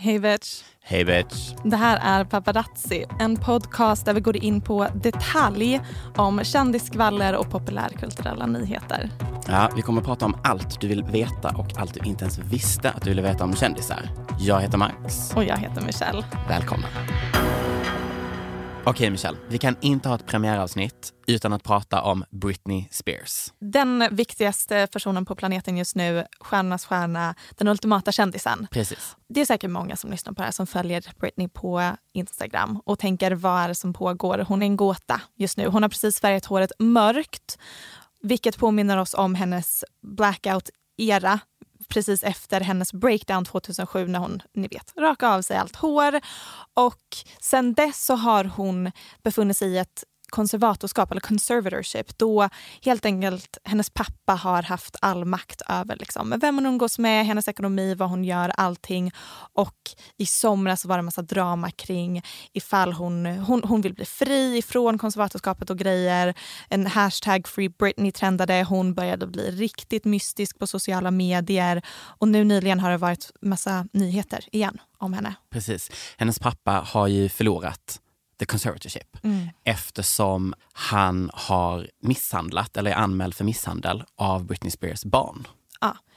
Hej bitch. Hej bitch. Det här är Paparazzi, en podcast där vi går in på detalj om kändisskvaller och populärkulturella nyheter. Ja, vi kommer att prata om allt du vill veta och allt du inte ens visste att du ville veta om kändisar. Jag heter Max. Och jag heter Michelle. Välkomna. Okej Michelle, vi kan inte ha ett premiäravsnitt utan att prata om Britney Spears. Den viktigaste personen på planeten just nu, stjärnornas stjärna, den ultimata kändisen. Precis. Det är säkert många som lyssnar på det här som följer Britney på Instagram och tänker vad är det som pågår? Hon är en gåta just nu. Hon har precis färgat håret mörkt vilket påminner oss om hennes blackout-era precis efter hennes breakdown 2007 när hon, ni vet, rakade av sig allt hår. Och sen dess så har hon befunnit sig i ett konservatorskap eller conservatorship då helt enkelt hennes pappa har haft all makt över liksom, vem hon umgås med, hennes ekonomi, vad hon gör, allting. Och i somras var det en massa drama kring ifall hon, hon, hon vill bli fri ifrån konservatorskapet och grejer. En hashtag Free Britney trendade, hon började bli riktigt mystisk på sociala medier och nu nyligen har det varit massa nyheter igen om henne. Precis. Hennes pappa har ju förlorat the conservatorship Mm. eftersom han har misshandlat eller är anmäld för misshandel av Britney Spears barn.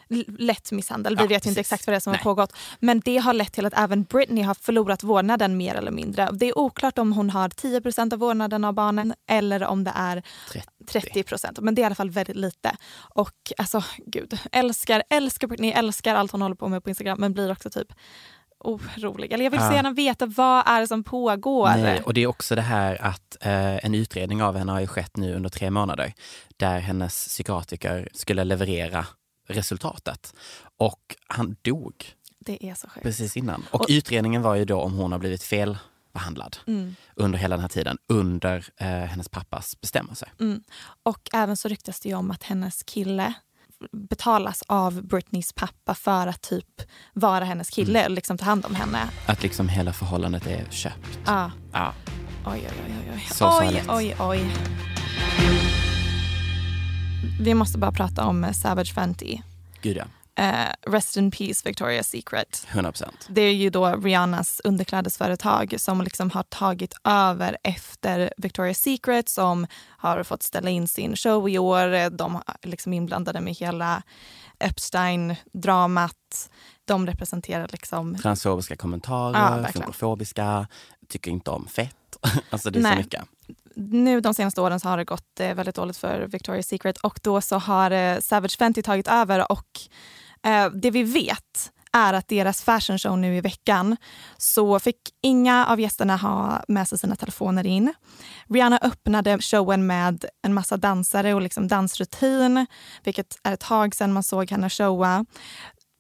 L- lätt misshandel. Vi Ja, vet ju inte precis. exakt vad det är som Nej. har pågått. Men det har lett till att även Britney har förlorat vårdnaden mer eller mindre. Det är oklart om hon har 10% av vårdnaden av barnen eller om det är 30% Men det är i alla fall väldigt lite. Och alltså gud, älskar, älskar Britney, älskar allt hon håller på med på Instagram men blir också typ orolig. Eller jag vill så Ja. gärna veta vad är det som pågår. Nej, och det är också det här att eh, en utredning av henne har ju skett nu under tre månader där hennes psykiatriker skulle leverera resultatet. Och han dog Det är så sjukt. precis innan. Och, Och- utredningen var ju då om hon har blivit felbehandlad Mm. under hela den här tiden, under eh, hennes pappas bestämmelser. Mm. Och även så ryktas det ju om att hennes kille betalas av Britneys pappa för att typ vara hennes kille och liksom ta hand om henne. Att liksom hela förhållandet är köpt. Ja. Ja. Oj, oj, oj. oj. Så oj, oj, oj. Vi måste bara prata om Savage Fenty. Gud ja, Eh, rest in peace Victoria's Secret. 100 procent. Det är ju då Rihannas underklädesföretag som liksom har tagit över efter Victoria's Secret som har fått ställa in sin show i år. De är liksom inblandade med hela Epstein-dramat. De representerar liksom... Transfobiska Ja, kommentarer, verkligen. funkofobiska, tycker inte om fett. alltså det är Nej. så mycket. Nu de senaste åren så har det gått eh, väldigt dåligt för Victoria's Secret och då så har eh, Savage Fenty tagit över och eh, det vi vet är att deras fashion show nu i veckan så fick inga av gästerna ha med sig sina telefoner in. Rihanna öppnade showen med en massa dansare och liksom dansrutin, vilket är ett tag sedan man såg henne showa.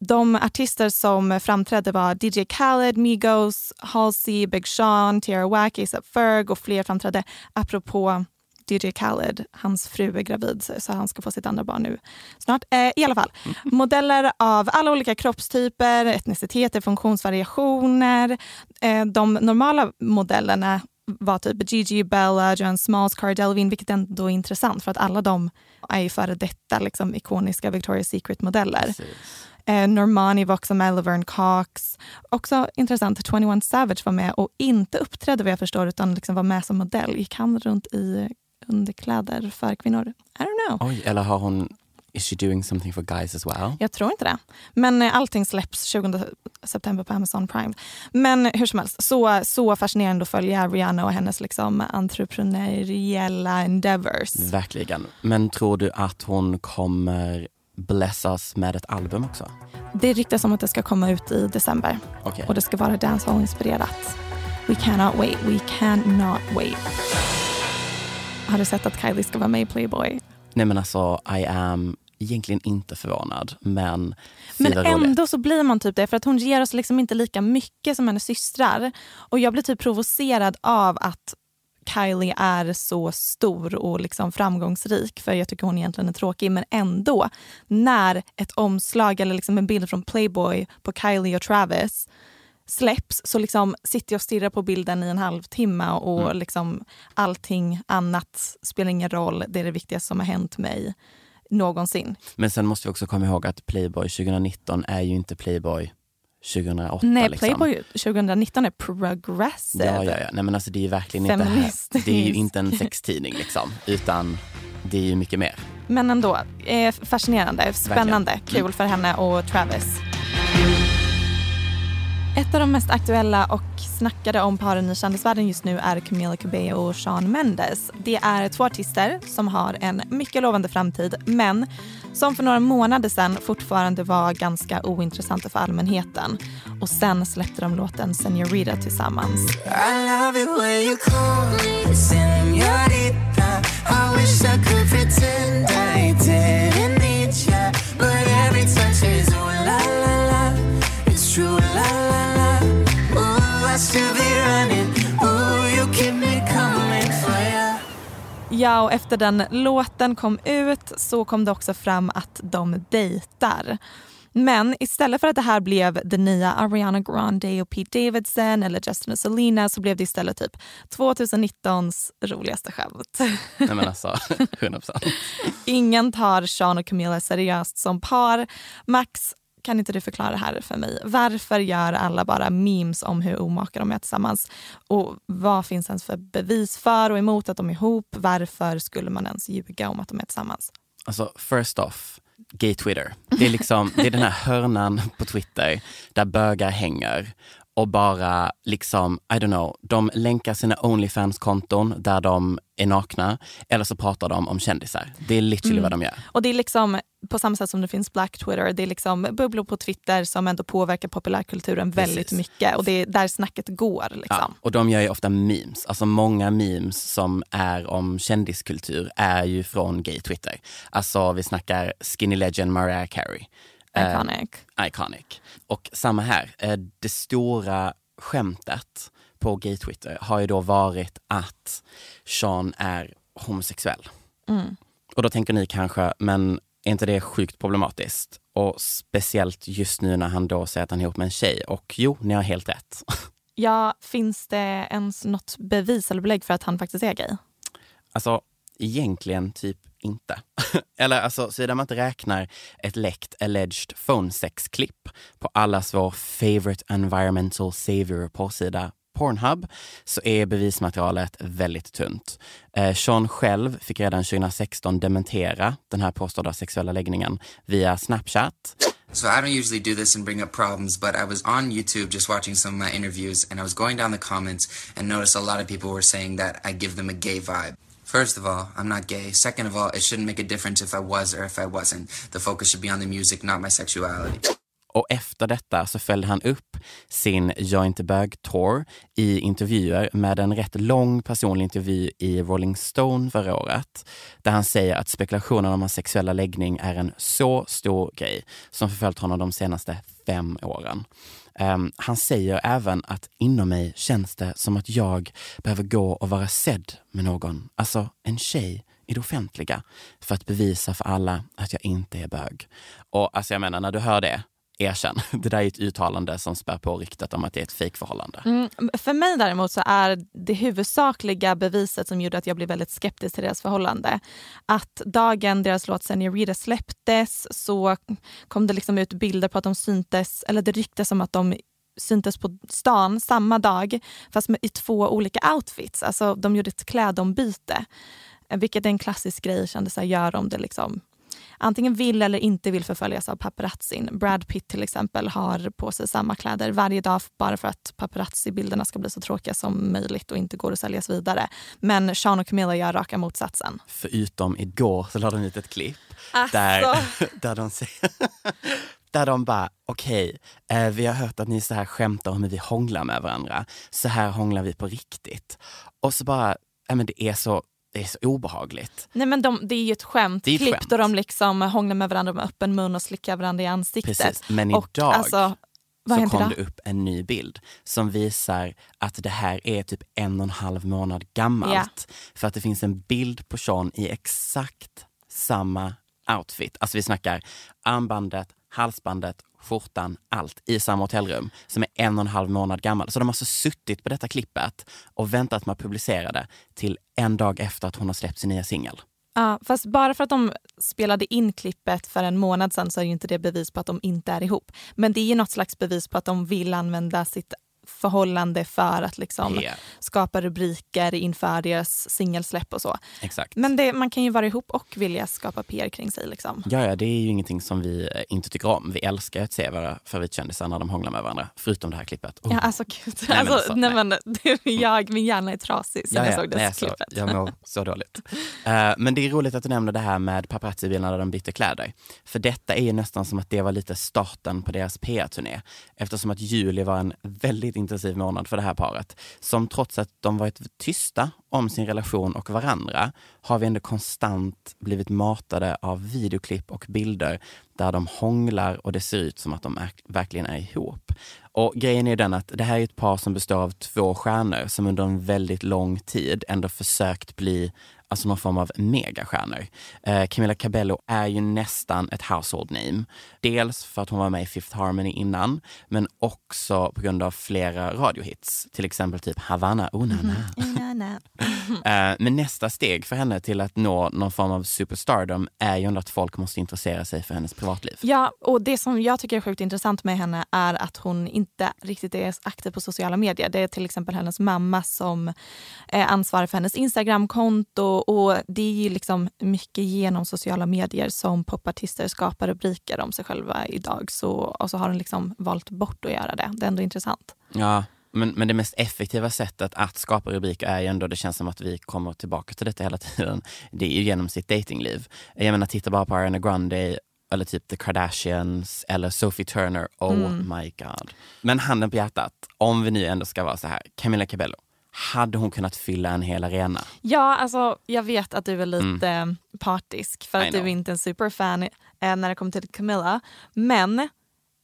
De artister som framträdde var DJ Khaled, Migos, Halsey, Big Sean, Tierra Whack, ASAP Ferg och fler framträdde apropå DJ Khaled, hans fru är gravid så han ska få sitt andra barn nu snart. Eh, I alla fall, modeller av alla olika kroppstyper, etniciteter, funktionsvariationer. Eh, de normala modellerna var typ Gigi, Bella, Joanne Smalls, Cara Delevingne, vilket ändå är intressant för att alla de är ju före detta liksom, ikoniska Victoria's Secret-modeller. Eh, Normani var också med, Laverne Cox. Också intressant, 21 Savage var med och inte uppträdde vad jag förstår utan liksom var med som modell. Gick han runt i underkläder för kvinnor? I don't know. Oj, eller har hon Is she doing something for guys as well? Jag tror inte det. Men eh, allting släpps 20 september på Amazon Prime. Men hur som helst, så, så fascinerande att följa Rihanna och hennes liksom entreprenöriella endeavors. Verkligen. Men tror du att hon kommer blessas med ett album också? Det ryktas om att det ska komma ut i december. Okay. Och det ska vara dancehall-inspirerat. We cannot wait, we cannot wait. Har du sett att Kylie ska vara med i Playboy? Nej men alltså, I am egentligen inte förvånad, men Men ändå så blir man typ det, för att hon ger oss liksom inte lika mycket som hennes systrar. Och jag blir typ provocerad av att Kylie är så stor och liksom framgångsrik, för jag tycker hon egentligen är tråkig, men ändå när ett omslag eller liksom en bild från Playboy på Kylie och Travis släpps så liksom sitter jag och stirrar på bilden i en halvtimme och mm. liksom allting annat spelar ingen roll. Det är det viktigaste som har hänt mig någonsin. Men sen måste vi också komma ihåg att Playboy 2019 är ju inte Playboy 2008. Nej, liksom. Playboy 2019 är progressive. Ja, ja, ja. Nej, men alltså, det är ju verkligen inte. Det är ju inte en sextidning liksom, utan det är ju mycket mer. Men ändå, eh, fascinerande, spännande, verkligen. kul mm. för henne och Travis. Ett av de mest aktuella och snackade om paren i kändisvärlden just nu är Camila Cabello och Shawn Mendes. Det är två artister som har en mycket lovande framtid men som för några månader sedan fortfarande var ganska ointressanta för allmänheten. Och sen släppte de låten Senorita tillsammans. I Ja, och efter den låten kom ut så kom det också fram att de dejtar. Men istället för att det här blev det nya Ariana Grande och Pete Davidson eller Justin och Selena så blev det istället typ 2019s roligaste skämt. Nej men alltså, 100%. Ingen tar Sean och Camilla seriöst som par. Max kan inte du förklara det här för mig? Varför gör alla bara memes om hur omaka de är tillsammans? Och vad finns ens för bevis för och emot att de är ihop? Varför skulle man ens ljuga om att de är tillsammans? Alltså, first off, gay Twitter. Det är, liksom, det är den här hörnan på Twitter där bögar hänger och bara liksom, I don't know, de länkar sina Onlyfans-konton där de är nakna eller så pratar de om kändisar. Det är literally mm. vad de gör. Och det är liksom på samma sätt som det finns Black Twitter, det är liksom bubblor på Twitter som ändå påverkar populärkulturen Precis. väldigt mycket och det är där snacket går. Liksom. Ja, och de gör ju ofta memes, alltså många memes som är om kändiskultur är ju från gay Twitter. Alltså vi snackar Skinny Legend Mariah Carey. Iconic. Uh, iconic. Och samma här, uh, det stora skämtet på gay-Twitter har ju då varit att Sean är homosexuell. Mm. Och då tänker ni kanske, men är inte det sjukt problematiskt? Och speciellt just nu när han då säger att han är ihop med en tjej. Och jo, ni har helt rätt. Ja, finns det ens något bevis eller belägg för att han faktiskt är gay? Alltså, egentligen typ inte. Eller alltså, såvida man inte räknar ett läckt alleged phone sex-klipp på allas vår favorite environmental savior porrsida Pornhub så är bevismaterialet väldigt tunt. Eh, Sean själv fick redan 2016 dementera den här påstådda sexuella läggningen via Snapchat. So I don't usually do this and bring up problems, but I was on YouTube just watching some of my interviews and I was going down the comments and noticed a lot of people were saying that I give them a gay vibe. First of all, I'm not gay. Second of all, it shouldn't make a difference if I was or if I wasn't. The focus should be on the music, not my sexuality. Och efter detta så följde han upp sin Jag inte bög-tour i intervjuer med en rätt lång personlig intervju i Rolling Stone förra året. Där han säger att spekulationen om hans sexuella läggning är en så stor grej som förföljt honom de senaste fem åren. Um, han säger även att inom mig känns det som att jag behöver gå och vara sedd med någon, alltså en tjej i det offentliga för att bevisa för alla att jag inte är bög. Och alltså jag menar, när du hör det, erkänn. Det där är ett uttalande som spär på ryktet om att det är ett fejkförhållande. Mm, för mig däremot så är det huvudsakliga beviset som gjorde att jag blev väldigt skeptisk till deras förhållande att dagen deras låt Senorita släpptes så kom det liksom ut bilder på att de syntes, eller det ryktes om att de syntes på stan samma dag fast med, i två olika outfits. Alltså de gjorde ett klädombyte. Eh, vilket är en klassisk grej kändisar gör om det liksom antingen vill eller inte vill förföljas av paparazzin. Brad Pitt till exempel har på sig samma kläder varje dag bara för att paparazzi-bilderna ska bli så tråkiga som möjligt och inte går att säljas vidare. Men Sean och Camilla gör raka motsatsen. Förutom igår så lade de ut ett klipp alltså. där, där de säger där de bara, okej, okay, eh, vi har hört att ni så här skämtar om hur vi hånglar med varandra. Så här hånglar vi på riktigt. Och så bara, ja men det är så det är så obehagligt. Nej men de, det är ju ett skämt. Det är ett Klipp skämt. där de liksom hånglar med varandra med öppen mun och slickar varandra i ansiktet. Precis, men och, idag alltså, så kom det upp en ny bild som visar att det här är typ en och en halv månad gammalt. Yeah. För att det finns en bild på Sean i exakt samma outfit. Alltså vi snackar armbandet, halsbandet, skjortan, allt i samma hotellrum som är en och en halv månad gammal. Så de har alltså suttit på detta klippet och väntat med att publicera det till en dag efter att hon har släppt sin nya singel. Ja, fast bara för att de spelade in klippet för en månad sedan så är ju inte det bevis på att de inte är ihop. Men det är ju något slags bevis på att de vill använda sitt förhållande för att liksom yeah. skapa rubriker inför deras singelsläpp och så. Exakt. Men det, man kan ju vara ihop och vilja skapa PR kring sig. Liksom. Ja, ja, det är ju ingenting som vi eh, inte tycker om. Vi älskar att se våra favoritkändisar när de hånglar med varandra, förutom det här klippet. Oh. Ja, alltså gud. Nej, alltså, alltså, nej. men, jag, min hjärna är trasig sen ja, ja, jag såg det klippet. Jag mår så dåligt. Uh, men det är roligt att du nämner det här med paparazzi-bilarna där de bytte kläder. För detta är ju nästan som att det var lite starten på deras PR-turné. Eftersom att juli var en väldigt intensiv månad för det här paret. Som trots att de varit tysta om sin relation och varandra har vi ändå konstant blivit matade av videoklipp och bilder där de hånglar och det ser ut som att de är, verkligen är ihop. Och grejen är den att det här är ett par som består av två stjärnor som under en väldigt lång tid ändå försökt bli alltså någon form av megastjärnor. Eh, Camilla Cabello är ju nästan ett household name. Dels för att hon var med i Fifth Harmony innan, men också på grund av flera radiohits. Till exempel typ Havana Unana. Mm. eh, men nästa steg för henne till att nå någon form av superstardom är ju att folk måste intressera sig för hennes privatliv. Ja, och det som jag tycker är sjukt intressant med henne är att hon inte riktigt är aktiv på sociala medier. Det är till exempel hennes mamma som är ansvarig för hennes Instagramkonto och, det är ju liksom mycket genom sociala medier som popartister skapar rubriker om sig själva idag. Så, och så har hon liksom valt bort att göra det. Det är ändå intressant. Ja, men, men det mest effektiva sättet att skapa rubriker är ju ändå, det känns som att vi kommer tillbaka till detta hela tiden, det är ju genom sitt datingliv. Jag menar, titta bara på Ariana Grande eller typ The Kardashians eller Sophie Turner. Oh mm. my god. Men handen på hjärtat, om vi nu ändå ska vara så här, Camilla Cabello, hade hon kunnat fylla en hel arena? Ja, alltså jag vet att du är lite mm. partisk för att du är inte är en superfan eh, när det kommer till Camilla. Men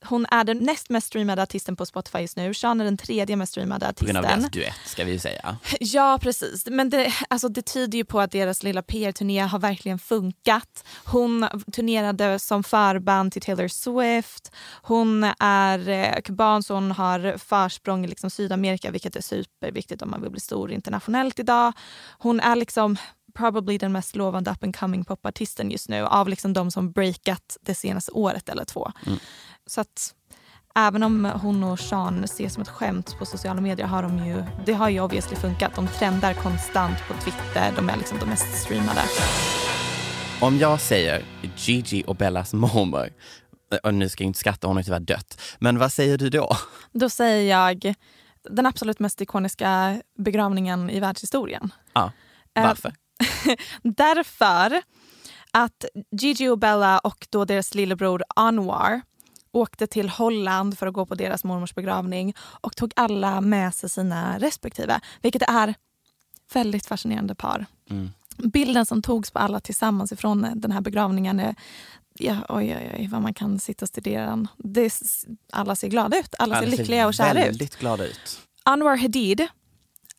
hon är den näst mest streamade artisten på Spotify just nu. Sean är den tredje mest streamade artisten. På grund av deras duett ska vi ju säga. Ja precis. Men det, alltså, det tyder ju på att deras lilla PR-turné har verkligen funkat. Hon turnerade som förband till Taylor Swift. Hon är eh, kuban så hon har försprång i liksom, Sydamerika vilket är superviktigt om man vill bli stor internationellt idag. Hon är liksom probably den mest lovande up and coming popartisten just nu av liksom de som breakat det senaste året eller två. Mm. Så att även om hon och Sean ses som ett skämt på sociala medier har de ju, det har ju obviously funkat. De trendar konstant på Twitter, de är liksom de mest streamade. Om jag säger Gigi och Bellas mormor, och nu ska jag inte skratta, hon har tyvärr dött, men vad säger du då? Då säger jag den absolut mest ikoniska begravningen i världshistorien. Ja, varför? Därför att Gigi och Bella och då deras lillebror Anwar åkte till Holland för att gå på deras mormors begravning och tog alla med sig sina respektive. Vilket är väldigt fascinerande par. Mm. Bilden som togs på alla tillsammans ifrån den här begravningen är Ja, oj, oj, oj, vad man kan sitta och studera den. Det, alla ser glada ut. Alla, ser Alla lyckliga och kära ut. väldigt glada ut. Anwar Hadid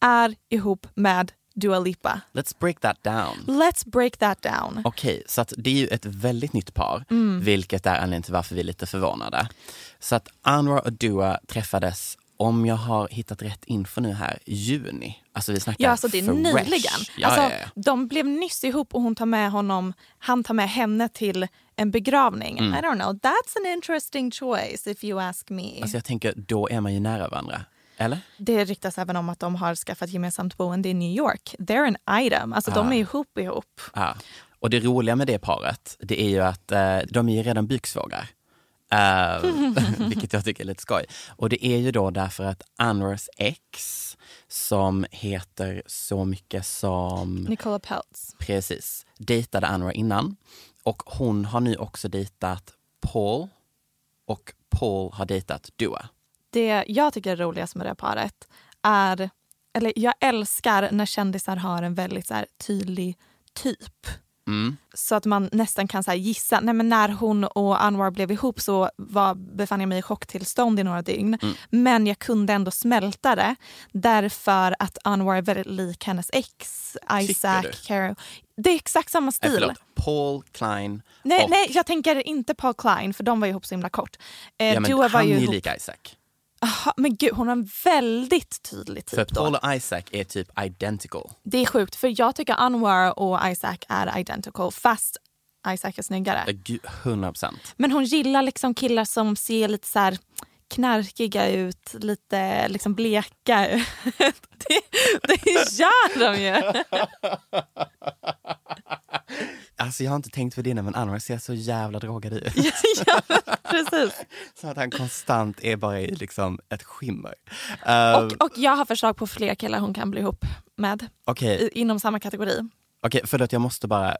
är ihop med Dua Lipa. Let's break that down. Let's break that down. Okej, så att det är ju ett väldigt nytt par, Mm. vilket är anledningen till varför vi är lite förvånade. Så att Anwar och Dua träffades, om jag har hittat rätt info nu här, juni. Alltså vi snackar Ja, alltså det är fresh. nyligen. Ja, alltså, ja, ja. De blev nyss ihop och hon tar med honom, han tar med henne till en begravning. Mm. I don't know, that's an interesting choice if you ask me. Alltså jag tänker, då är man ju nära varandra. Eller? Det ryktas även om att de har skaffat gemensamt boende i New York. They're an item, alltså de är ihop ihop. Ja. Och det roliga med det paret, det är ju att eh, de är ju redan byxvågar. Eh, vilket jag tycker är lite skoj. Och det är ju då därför att Anwars ex, som heter så mycket som... Nicola Peltz. Precis. Dejtade Anwar innan. Och hon har nu också dejtat Paul. Och Paul har dejtat Dua. Det jag tycker är roligast med det paret är, eller jag älskar när kändisar har en väldigt så här, tydlig typ. Mm. Så att man nästan kan så gissa. Nej, men när hon och Anwar blev ihop så var, befann jag mig i chocktillstånd i några dygn. Mm. Men jag kunde ändå smälta det därför att Anwar är väldigt lik hennes ex, Isaac? Caro. Det är exakt samma stil. förlåt. Paul Klein nej, och... nej, jag tänker inte Paul Klein för de var ihop så himla kort. Eh, ja, men Dua var han ju är ihop... lik Isaac. Aha, men gud, hon har en väldigt tydlig typ För. Paul och Isaac är typ identical. Det är sjukt för jag tycker Anwar och Isaac är identical fast Isaac är snyggare. Ja, gud, 100 procent. Men hon gillar liksom killar som ser lite så här knarkiga ut, lite liksom bleka ut. Det, det gör de ju. Alltså jag har inte tänkt på det men Anwar ser så jävla drogad ut. ja, precis. Så att han konstant är bara i liksom ett skimmer. Uh, Och, och jag har förslag på fler killar hon kan bli ihop med Okej, i- inom samma kategori. Okej, för att jag måste bara, eh,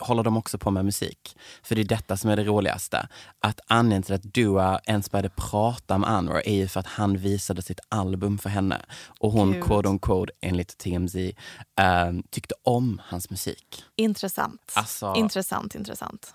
håller de också på med musik? För det är detta som är det roligaste. Att anledningen till att Dua ens började prata med Anwar är ju för att han visade sitt album för henne. Och hon, Gud. quote on quote, enligt TMZ, eh, tyckte om hans musik. Intressant. Alltså- Intressant, intressant.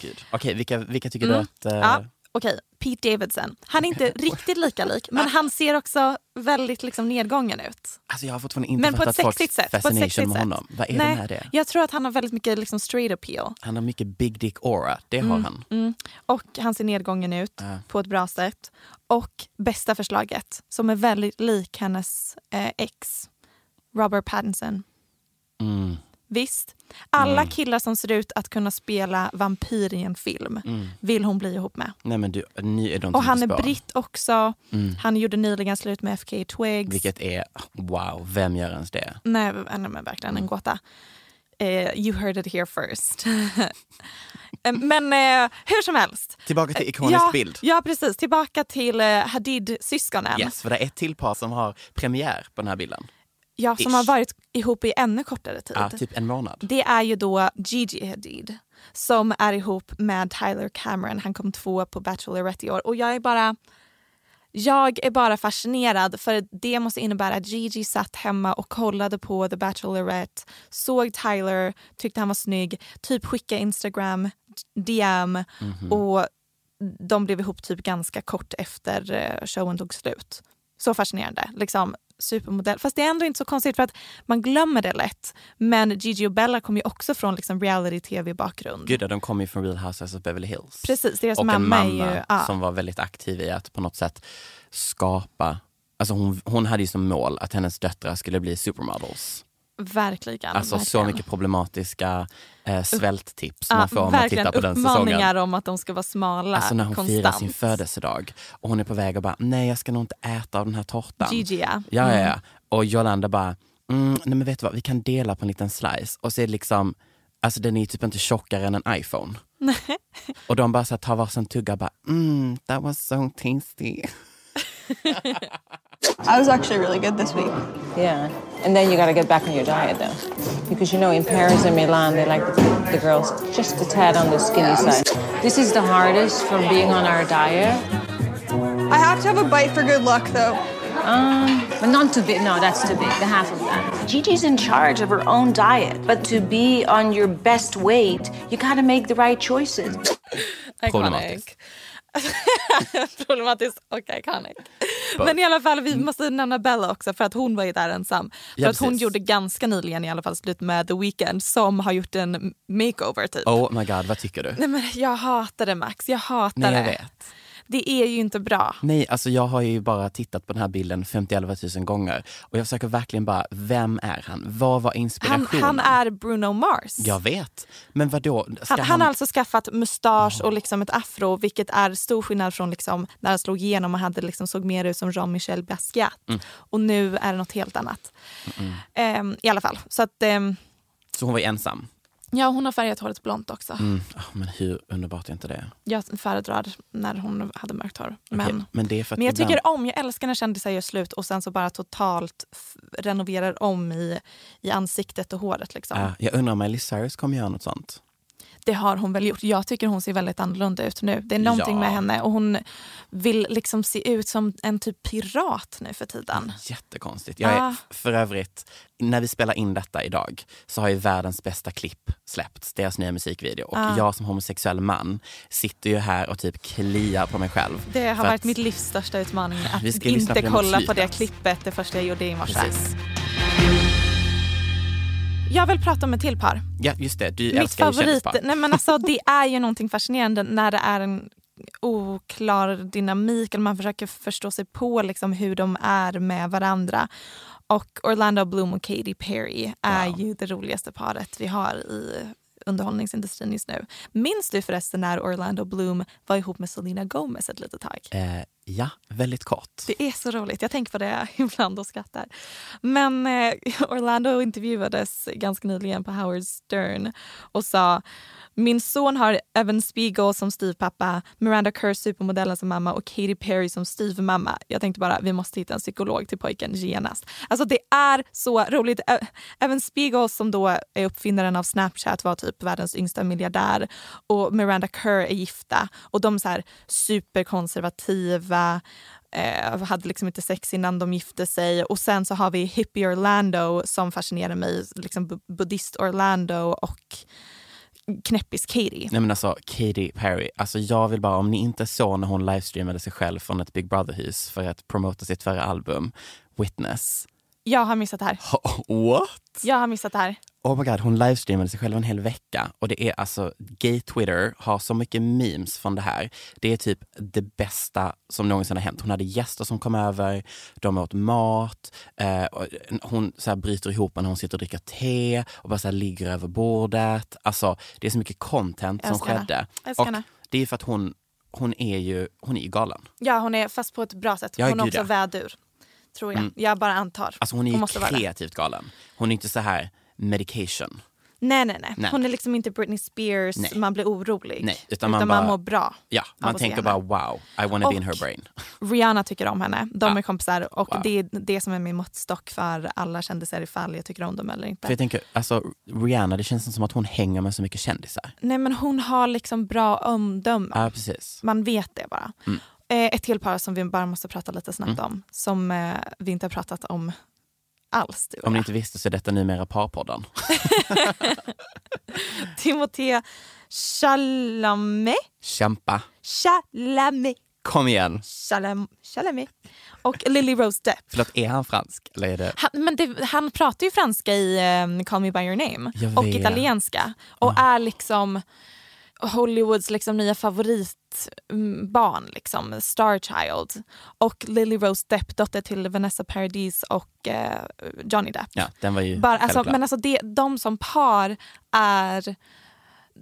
Gud. Okej, vilka, vilka tycker Mm. du att... eh, Ja, Okej, Pete Davidson. Han är inte riktigt lika lik, men han ser också väldigt liksom nedgången ut. Alltså jag har fortfarande inte Men på ett fattat folks sexigt sätt. På ett fascination med sätt. honom. Vad är Nej, det med det? Jag tror att han har väldigt mycket liksom straight appeal. Han har mycket big dick aura, det har han. Mm. Och han ser nedgången ut Ja. på ett bra sätt. Och bästa förslaget, som är väldigt lik hennes eh, ex, Robert Pattinson. Mm. Visst, alla killar som ser ut att kunna spela vampyr i en film vill hon bli ihop med. Nej men du, nu är de Och han är britt också. Han gjorde nyligen slut med FK Twigs. Vilket är, wow, vem gör ens det? Nej, nej men verkligen en gåta. Eh, you heard it here first. Eh, men eh, hur som helst. Tillbaka till ikonisk ja, bild. Ja, precis. Tillbaka till eh, Hadid-syskonen. Yes, för det är ett till par som har premiär på den här bilden. Ja, som Ish. har varit ihop i ännu kortare tid. Ja, typ en månad. Det är ju då Gigi Hadid som är ihop med Tyler Cameron. Han kom två på Bachelorette i år. Och jag är bara... Jag är bara fascinerad för det måste innebära att Gigi satt hemma och kollade på The Bachelorette, såg Tyler, tyckte han var snygg, typ skickade Instagram, DM och de blev ihop typ ganska kort efter eh, showen tog slut. Så fascinerande. Liksom supermodell. Fast det är ändå inte så konstigt för att man glömmer det lätt. Men Gigi och Bella kom ju också från liksom reality-tv-bakgrund. Gud, de kommer ju från Real Housewives of Beverly Hills. Precis, deras och mamma, en mamma ju... Ja, som var väldigt aktiv i att på något sätt skapa Alltså hon, hon hade ju som mål att hennes döttrar skulle bli supermodels. Verkligen. Alltså verkligen. så mycket problematiska eh, svälttips man får om man tittar på den uppmaningar säsongen. om att de ska vara smala Alltså när hon konstant. firar sin födelsedag och hon är på väg och bara, nej jag ska nog inte äta av den här tårtan. Gigi ja. Ja, ja, ja. Och Jolanda bara, mm, nej men vet du vad, vi kan dela på en liten slice. Och så är det liksom, alltså den är typ inte tjockare än en iPhone. och de bara så här, tar varsin tugga och bara, mm, that was so tasty. I was actually really good this week. Yeah, and then you got to get back on your diet though, because you know in Paris and Milan they like to keep the girls just a tad on the skinny side. This is the hardest from being on our diet. I have to have a bite for good luck, though. Um, but not too big. No, that's too big. The half of that. Gigi's in charge of her own diet, but to be on your best weight, you gotta make the right choices. Problematiskt. Problematiskt och iconic. Men i alla fall, vi måste nämna Bella också för att hon var ju där ensam. För Ja, att hon precis. gjorde ganska nyligen i alla fall slut med The Weeknd som har gjort en makeover typ. Oh my god, vad tycker du? Nej men jag hatar det Max, jag hatar Nej, jag det. vet. Det är ju inte bra. Nej, alltså jag har ju bara tittat på den här bilden 51 000 gånger och jag försöker verkligen bara, vem är han? Vad var Han, inspirationen? han är Bruno Mars. Jag vet. Men vad då? Ska Han, han har alltså skaffat mustasch och liksom ett afro vilket är stor skillnad från liksom när han slog igenom och hade liksom såg mer ut som Jean-Michel Basquiat. Mm. Och nu är det något helt annat. Ehm, I alla fall. Så att, ehm, Så hon var ensam? Ja, hon har färgat håret blont också. Mm. ah, men hur underbart är inte det? Jag föredrar när hon hade mörkt hår. Men, men det är för att men jag tycker om, jag älskar när kändisar gör slut och sen så bara totalt renoverar om i, i ansiktet och håret. Liksom. Ja, jag undrar om Miley Cyrus kommer göra något sånt. Det har hon väl gjort. Jag tycker hon ser väldigt annorlunda ut nu. Det är någonting Ja. med henne och hon vill liksom se ut som en typ pirat nu för tiden. Jättekonstigt. Jag är, Ah. För övrigt, när vi spelar in detta idag så har ju världens bästa klipp släppts, deras nya musikvideo. Och Ah. jag som homosexuell man sitter ju här och typ kliar på mig själv. Det har varit mitt livs största utmaning att på inte det kolla på det klippet det första jag gjorde i morse. Precis. Jag vill prata om ett till par. Ja, just det. Du Mitt favorit, nej men alltså det är ju någonting fascinerande när det är en oklar dynamik eller man försöker förstå sig på liksom hur de är med varandra. Och Orlando Bloom och Katy Perry är Wow. ju det roligaste paret vi har i underhållningsindustrin just nu. Minns du förresten när Orlando Bloom var ihop med Selena Gomez ett litet tag? Eh, ja, väldigt kort. Det är så roligt. Jag tänker på det ibland och skrattar. Men eh, Orlando intervjuades ganska nyligen på Howard Stern och sa min son har Evan Spiegel som styvpappa, Miranda Kerr supermodellen som mamma och Katy Perry som styvmamma. Jag tänkte bara vi måste hitta en psykolog till pojken genast. Alltså det är så roligt. Evan Spiegel som då är uppfinnaren av Snapchat var typ världens yngsta miljardär och Miranda Kerr är gifta och de är så här superkonservativa eh, hade liksom inte sex innan de gifte sig. Och sen så har vi hippie Orlando som fascinerar mig, liksom buddhist Orlando och knäppis Katie. Nej men alltså Katy Perry, alltså jag vill bara, om ni inte såg när hon livestreamade sig själv från ett Big Brother-hus för att promota sitt förra album, Witness. Jag har missat det här. What? Jag har missat det här. Oh my god, hon livestreamade sig själv en hel vecka och det är alltså, gay Twitter har så mycket memes från det här. Det är typ det bästa som någonsin har hänt. Hon hade gäster som kom över, de åt mat, eh, hon så här bryter ihop när hon sitter och dricker te och bara så ligger över bordet. Alltså det är så mycket content som skedde. Och det är för att hon, hon är ju hon är galen. Ja, hon är fast på ett bra sätt. Ja, Hon är också vädur. Tror jag. Mm. Jag bara antar. Alltså hon är ju måste vara det. kreativt galen. Hon är inte så här medication. Nej, nej, nej, Nej. Hon är liksom inte Britney Spears, Nej. man blir orolig. Nej, utan man man bara- mår bra. Ja, man tänker bara wow, I wanna be in Och- her brain. Rihanna tycker om henne. De Ja. är kompisar och Wow. det är det som är min måttstock för alla kändisar ifall jag tycker om dem eller inte. För jag tänker, alltså Rihanna, det känns som att hon hänger med så mycket kändisar. Nej men hon har liksom bra omdöme. Ja, precis. Man vet det bara. Mm. Eh, ett till par som vi bara måste prata lite snabbt Mm. om. Som eh, vi inte har pratat om alls. Du Om ni inte visste så är detta numera Parpodden. Timothée Chalamet. Kämpa. Chalamet. Kom igen. Chalam, Chalamet. Och Lily Rose Depp. Förlåt, är han fransk? Eller är det... Han, men det, han pratar ju franska i eh, Call Me By Your Name och italienska och är liksom Hollywoods liksom nya favoritbarn, liksom, Star Child. Och Lily Rose Depp, dotter till Vanessa Paradis och eh, Johnny Depp. Ja, den var ju Bara, alltså, men alltså det, de som par är...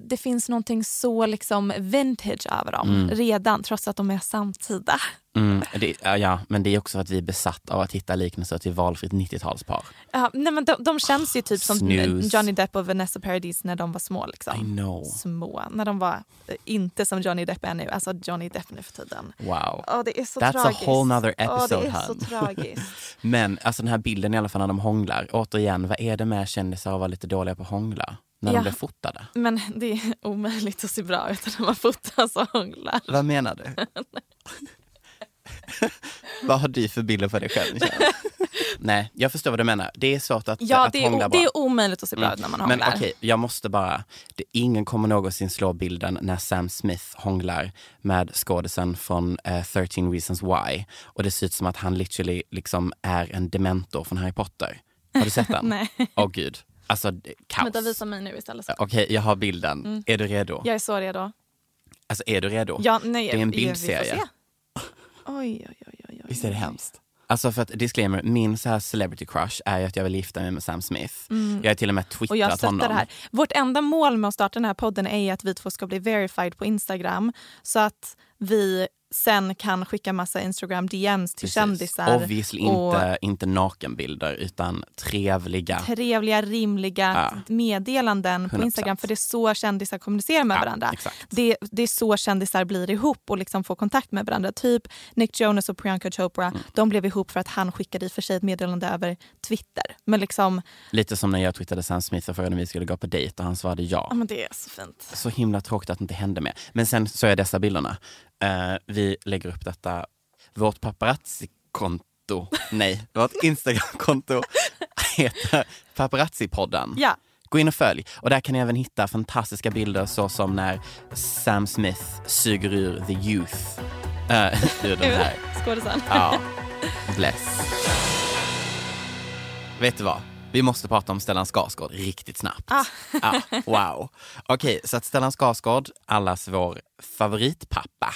Det finns någonting så liksom vintage över dem Mm. redan trots att de är samtida. Mm, det, ja, men det är också att vi är besatt av att hitta liknelser till valfritt 90-talspar. Ja, nej, men de, de känns ju typ som Snooze. Johnny Depp och Vanessa Paradis när de var små. Liksom. Små. När de var eh, inte som Johnny Depp är nu. Alltså Johnny Depp nu för tiden. Wow. Åh, det är så That's a tragiskt. whole nother episode, det är så tragiskt. Men alltså den här bilden i alla fall när de hånglar. Återigen, vad är det med kändisar att vara lite dåliga på att hångla? När Ja. de blir fotade? Men det är omöjligt att se bra ut när man fotas och hånglar. Vad menar du? vad har du för bilder på dig själv? Nej, jag förstår vad du menar. Det är svårt att, Ja, att det hångla är, bra. det är omöjligt att se bra ut när man Men hånglar. okej, jag måste bara, det, ingen kommer någonsin slå bilden när Sam Smith hånglar med skådisen från eh, 13 reasons why. Och det ser ut som att han literally liksom är en dementor från Harry Potter. Har du sett den? Nej. Åh gud. Alltså, kaos. Vänta, visa mig nu istället. Okej, jag har bilden. Mm. Är du redo? Jag är så redo. Alltså, är du redo? Ja, nej, det är en vi- vi får bildserie. Oj, oj, oj. oj, oj. Visst är det hemskt? Alltså för att disclaimer, min så här celebrity crush är ju att jag vill gifta mig med Sam Smith. Mm. Jag har till och med Och twittrat jag stöttar honom. det här. Vårt enda mål med att starta den här podden är att vi två ska bli verified på Instagram så att vi sen kan skicka massa Instagram DMs till Precis. kändisar. Obviously och inte, inte nakenbilder utan trevliga. trevliga, rimliga Ja. meddelanden på 100%. Instagram. För det är så kändisar kommunicerar med Ja, varandra. exakt. Det, det är så kändisar blir ihop och liksom får kontakt med varandra. Typ Nick Jonas och Priyanka Chopra, Mm. de blev ihop för att han skickade i för sig ett meddelande över Twitter. Men liksom, Lite som när jag twittrade Sam Smith och frågade om vi skulle gå på dejt och han svarade ja. ja men det är så fint. Så himla tråkigt att det inte hände mer. Men sen så är dessa bilderna. Eh, vi lägger upp detta, vårt paparazzi-konto, nej, vårt Instagram-konto heter Paparazzi-podden. Ja. Gå in och följ. Och där kan ni även hitta fantastiska bilder så som när Sam Smith suger ur the youth uh, ur den här. Skådisen. Ja, bless. Vet du vad? Vi måste prata om Stellan Skarsgård riktigt snabbt. Ah. Ja, wow. Okej, så att Stellan Skarsgård, allas vår favoritpappa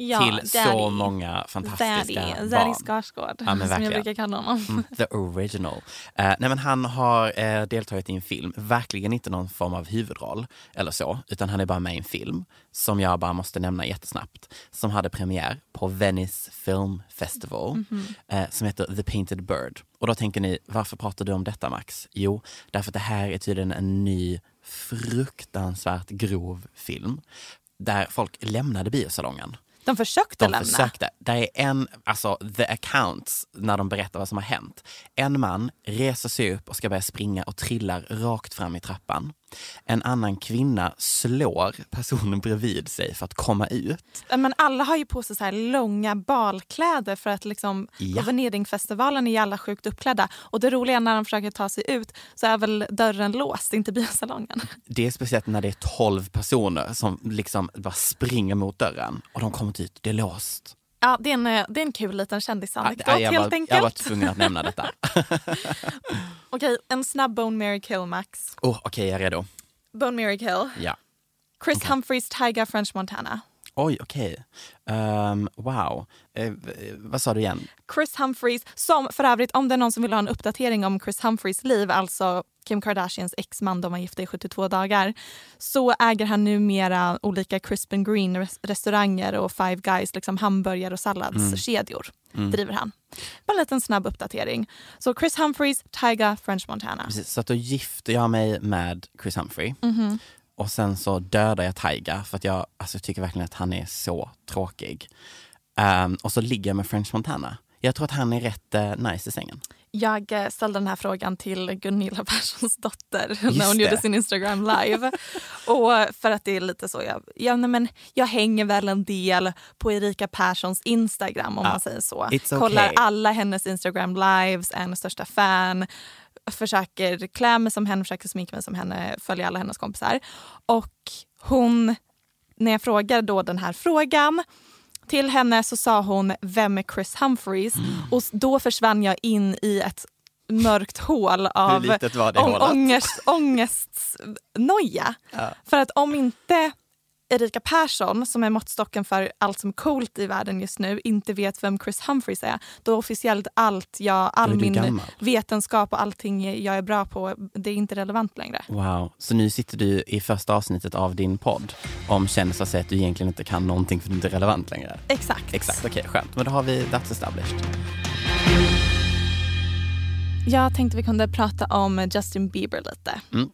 Ja, till så Daddy. många fantastiska Daddy, barn. Daddy Skarsgård, Ja, som jag brukar kalla honom. Mm, the original. Eh, nej, men han har eh, deltagit i en film, verkligen inte någon form av huvudroll eller så, utan han är bara med i en film som jag bara måste nämna jättesnabbt, som hade premiär på Venice Film Festival, Mhm. eh, som heter The Painted Bird. Och då tänker ni, varför pratar du om detta Max? Jo, därför att det här är tydligen en ny fruktansvärt grov film där folk lämnade biosalongen. De försökte De lämna. försökte. Det är en, alltså the accounts, när de berättar vad som har hänt. En man reser sig upp och ska börja springa och trillar rakt fram i trappan. En annan kvinna slår personen bredvid sig för att komma ut. Men alla har ju på sig så här långa balkläder för att liksom Ja. på Venedingfestivalen är ju alla sjukt uppklädda. Och det roliga är när de försöker ta sig ut så är väl dörren låst, inte biosalongen. Det är speciellt när det är 12 personer som liksom bara springer mot dörren och de kommer ut, det är låst. Ja, det är en, eh, det är en kul liten kändisanekdot Ja, jag, helt var, enkelt. jag var tvungen att nämna detta. Okej, en snabb Bone Mary Kill Max. Oh, Okej, jag är redo. Bone Mary Kill. Ja. Chris Humphreys Tyga French Montana. Oj, okej. Ehm, wow. Eh, vad sa du igen? Chris Humphreys, som för övrigt om det är någon som vill ha en uppdatering om Chris Humphreys liv, alltså Kim Kardashians exman, de var gifta i 72 dagar, så äger han numera olika Crispin Green res- restauranger och Five Guys, liksom hamburgare och salladskedjor. Mm. driver han. Bara en liten snabb uppdatering. Så Chris Humphreys, Tyga, French Montana. Precis, så att då gifte jag mig med Chris Humphrey. Mhm. Och sen så dödade jag Tyga för att jag alltså, tycker verkligen att han är så tråkig. Ehm, och så ligger jag med French Montana. Jag tror att han är rätt eh, nice i sängen. Jag eh, ställde den här frågan till Gunilla Perssons dotter Just när hon det. gjorde sin Instagram live. och för att det är lite så, jag, ja, nej, men jag hänger väl en del på Erika Perssons Instagram om Ja, man säger så. okay. Kollar alla hennes Instagram lives, är hennes största fan. Försöker klä mig som henne, försöker sminka mig som henne, följer alla hennes kompisar. Och hon, när jag frågar då den här frågan till henne så sa hon vem är Chris Humphreys? Mm. Och då försvann jag in i ett mörkt hål av ång- ångest, ångestnoja. Ja. För att om inte Erika Persson, som är måttstocken för allt som är coolt i världen just nu, inte vet vem Chris Humphreys är, då officiellt allt jag, all är min gammal. vetenskap och allting jag är bra på, det är inte relevant längre. Wow. Så nu sitter du i första avsnittet av din podd om kändisar säger att du egentligen inte kan någonting för du inte är relevant längre. Exakt. Exakt, okej skönt. Men då har vi that's established. Jag tänkte vi kunde prata om Justin Bieber lite. Mm.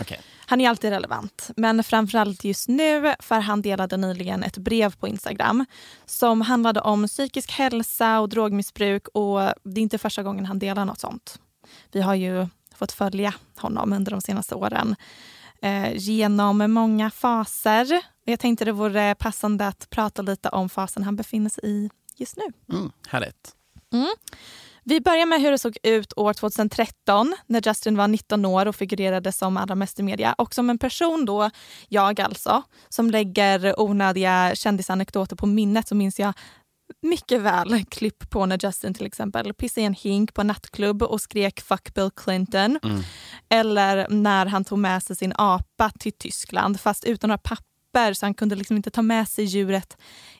Okej. Han är alltid relevant, men framförallt just nu för han delade nyligen ett brev på Instagram som handlade om psykisk hälsa och drogmissbruk och det är inte första gången han delar något sånt. Vi har ju fått följa honom under de senaste åren eh, genom många faser. Jag tänkte det vore passande att prata lite om fasen han befinner sig i just nu. Mm, härligt. Mm. Vi börjar med hur det såg ut år 2013 när Justin var 19 år och figurerade som allra mest i media. Och som en person då, jag alltså, som lägger onödiga kändisanekdoter på minnet så minns jag mycket väl klipp på när Justin till exempel pissade i en hink på en nattklubb och skrek “fuck Bill Clinton”. Mm. Eller när han tog med sig sin apa till Tyskland fast utan några papper så han kunde liksom inte ta med sig djuret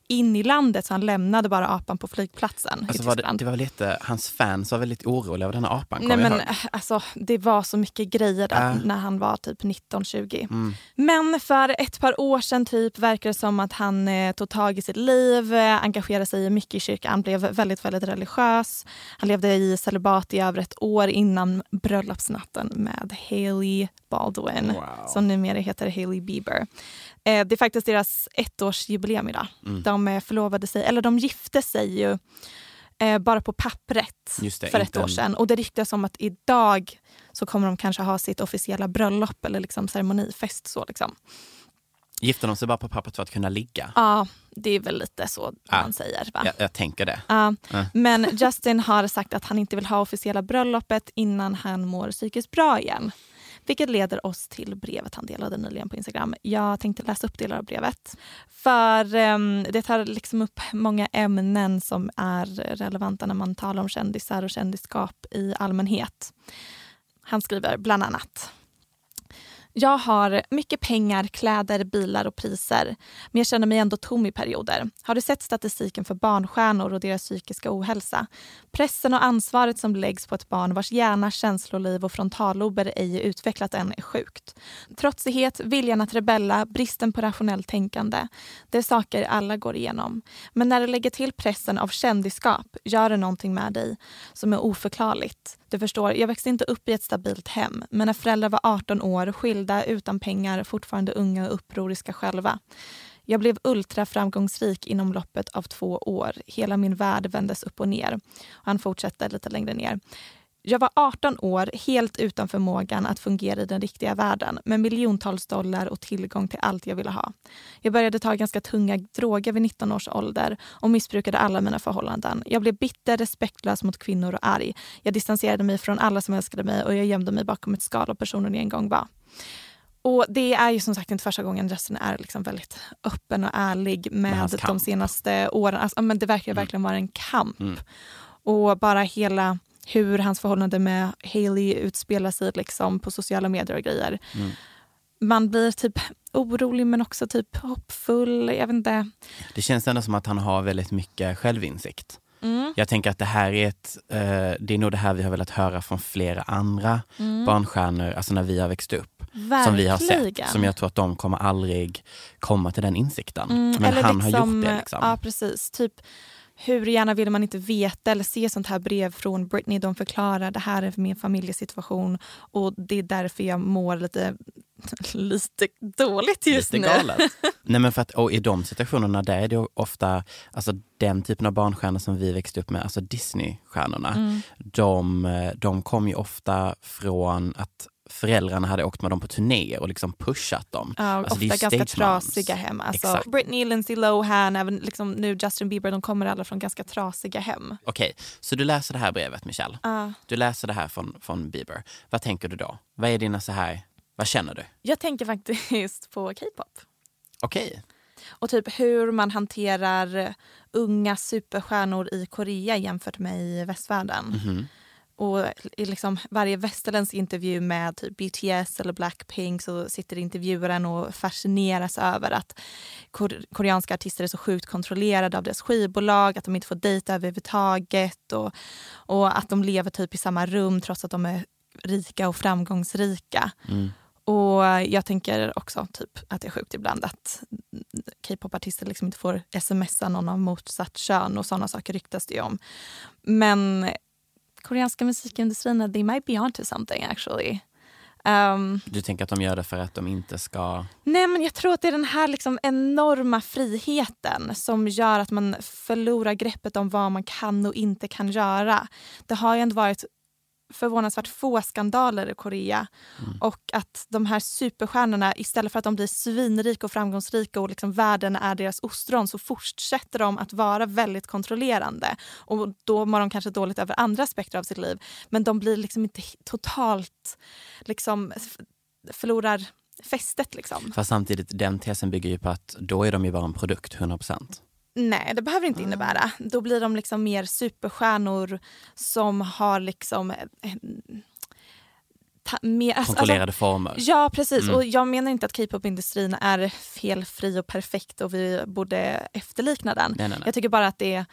in i landet så han lämnade bara apan på flygplatsen Alltså var det, det var lite, hans fans var väldigt oroliga över den här apan. Nej, men, alltså, det var så mycket grejer där Äh. när han var typ 19-20. Mm. Men för ett par år sedan typ verkar det som att han eh, tog tag i sitt liv, eh, engagerade sig mycket i kyrkan, blev väldigt, väldigt religiös. Han levde i celibat i över ett år innan bröllopsnatten med Hailey Baldwin, som numera heter Hailey Bieber. Eh, det är faktiskt deras ettårsjubileum idag. Mm. De eh, förlovade sig, eller de gifte sig ju eh, bara på pappret det, för ett år sedan. Och det ryktas om att idag så kommer de kanske ha sitt officiella bröllop eller liksom ceremonifest. Så liksom. Gifte de sig bara på pappret för att kunna ligga? Ja, det är väl lite så Ja. man säger. Va? Jag, jag tänker det. Ja, Ja. men Justin har sagt att han inte vill ha officiella bröllopet innan han mår psykiskt bra igen. Vilket leder oss till brevet han delade nyligen på Instagram. Jag tänkte läsa upp delar av brevet. För um, det tar liksom upp många ämnen som är relevanta när man talar om kändisar och kändisskap i allmänhet. Han skriver bland annat. Jag har mycket pengar, kläder, bilar och priser. Men jag känner mig ändå tom i perioder. Har du sett statistiken för barnstjärnor och deras psykiska ohälsa? Pressen och ansvaret som läggs på ett barn vars hjärna, känsloliv och frontallober ej är utvecklat än är sjukt. Trotsighet, viljan att rebella, bristen på rationellt tänkande. Det är saker alla går igenom. Men när du lägger till pressen av kändisskap gör det någonting med dig som är oförklarligt. Du förstår, jag växte inte upp i ett stabilt hem men när föräldrar var 18 år, skilda, utan pengar, fortfarande unga och upproriska själva. Jag blev ultraframgångsrik inom loppet av två år. Hela min värld vändes upp och ner. Och han fortsätter lite längre ner. Jag var 18 år, helt utan förmågan att fungera i den riktiga världen med miljontals dollar och tillgång till allt jag ville ha. Jag började ta ganska tunga droger vid 19 års ålder och missbrukade alla mina förhållanden. Jag blev bitter, respektlös mot kvinnor och arg. Jag distanserade mig från alla som älskade mig och jag gömde mig bakom ett skal av personen jag en gång var. Och Det är ju som sagt inte första gången Justin är liksom väldigt öppen och ärlig med, de senaste åren. Alltså, men det verkar Mm. verkligen vara en kamp. Mm. Och bara hela hur hans förhållande med Hailey utspelar sig liksom på sociala medier och grejer. Mm. Man blir typ orolig men också typ hoppfull. Jag vet inte. Det känns ändå som att han har väldigt mycket självinsikt. Mm. Jag tänker att det här är ett, eh, det är nog det här vi har velat höra från flera andra barnstjärnor, alltså när vi har växt upp. Som vi har sett. Mm. Verkligen. Som jag tror att de kommer aldrig komma till den insikten. Mm, Men han liksom, har gjort det. Liksom. Ja, precis. Typ, hur gärna vill man inte veta eller se sånt här brev från Britney. De förklarar det här är min familjesituation och det är därför jag mår lite, lite dåligt just Lite nu. galet. Nej, men för att, och I de situationerna där är det ofta alltså, den typen av barnstjärnor som vi växte upp med, alltså Disney-stjärnorna. Mm. De, de kom ju ofta från att föräldrarna hade åkt med dem på turnéer och liksom pushat dem. Ja, Alltså, ofta ganska trasiga hem. Alltså, Exakt. Britney, Lindsay Lohan, även liksom nu Justin Bieber, de kommer alla från ganska trasiga hem. Okej, så du läser det här brevet Michelle. Ja. Du läser det här från, från Bieber. Vad tänker du då? Vad är dina så här, vad känner du? Jag tänker faktiskt på K-pop. Okej, Och typ hur man hanterar unga superstjärnor i Korea jämfört med i västvärlden. Mhm. Och i liksom varje västerländsk intervju med typ BTS eller Blackpink så sitter intervjuaren och fascineras över att kor- koreanska artister är så sjukt kontrollerade av deras skivbolag, att de inte får dejta överhuvudtaget och, och att de lever typ i samma rum trots att de är rika och framgångsrika. Mm. Och jag tänker också typ att det är sjukt ibland att K-pop-artister liksom inte får smsa någon av motsatt kön och sådana saker ryktas det ju om. Men koreanska musikindustrin, they might be onto something actually. Um, du tänker att de gör det för att de inte ska... nej men jag tror att det är den här liksom enorma friheten som gör att man förlorar greppet om vad man kan och inte kan göra. Det har ju ändå varit förvånansvärt få skandaler i Korea. Mm. Och att de här superstjärnorna, istället för att de blir svinrika och framgångsrika och liksom världen är deras ostron så fortsätter de att vara väldigt kontrollerande. Och då mår de kanske dåligt över andra aspekter av sitt liv. Men de blir liksom inte totalt, liksom förlorar fästet liksom. Fast samtidigt, den tesen bygger ju på att då är de ju bara en produkt, 100%. Nej, det behöver Ah. inte innebära. Då blir de liksom mer superstjärnor som har liksom... eh, Ta, mer, alltså- Kontrollerade former. Ja, precis. Mm. Och jag menar inte att K-pop-industrin är felfri och perfekt och vi borde efterlikna den. Nej, nej, nej. Jag tycker bara att det är,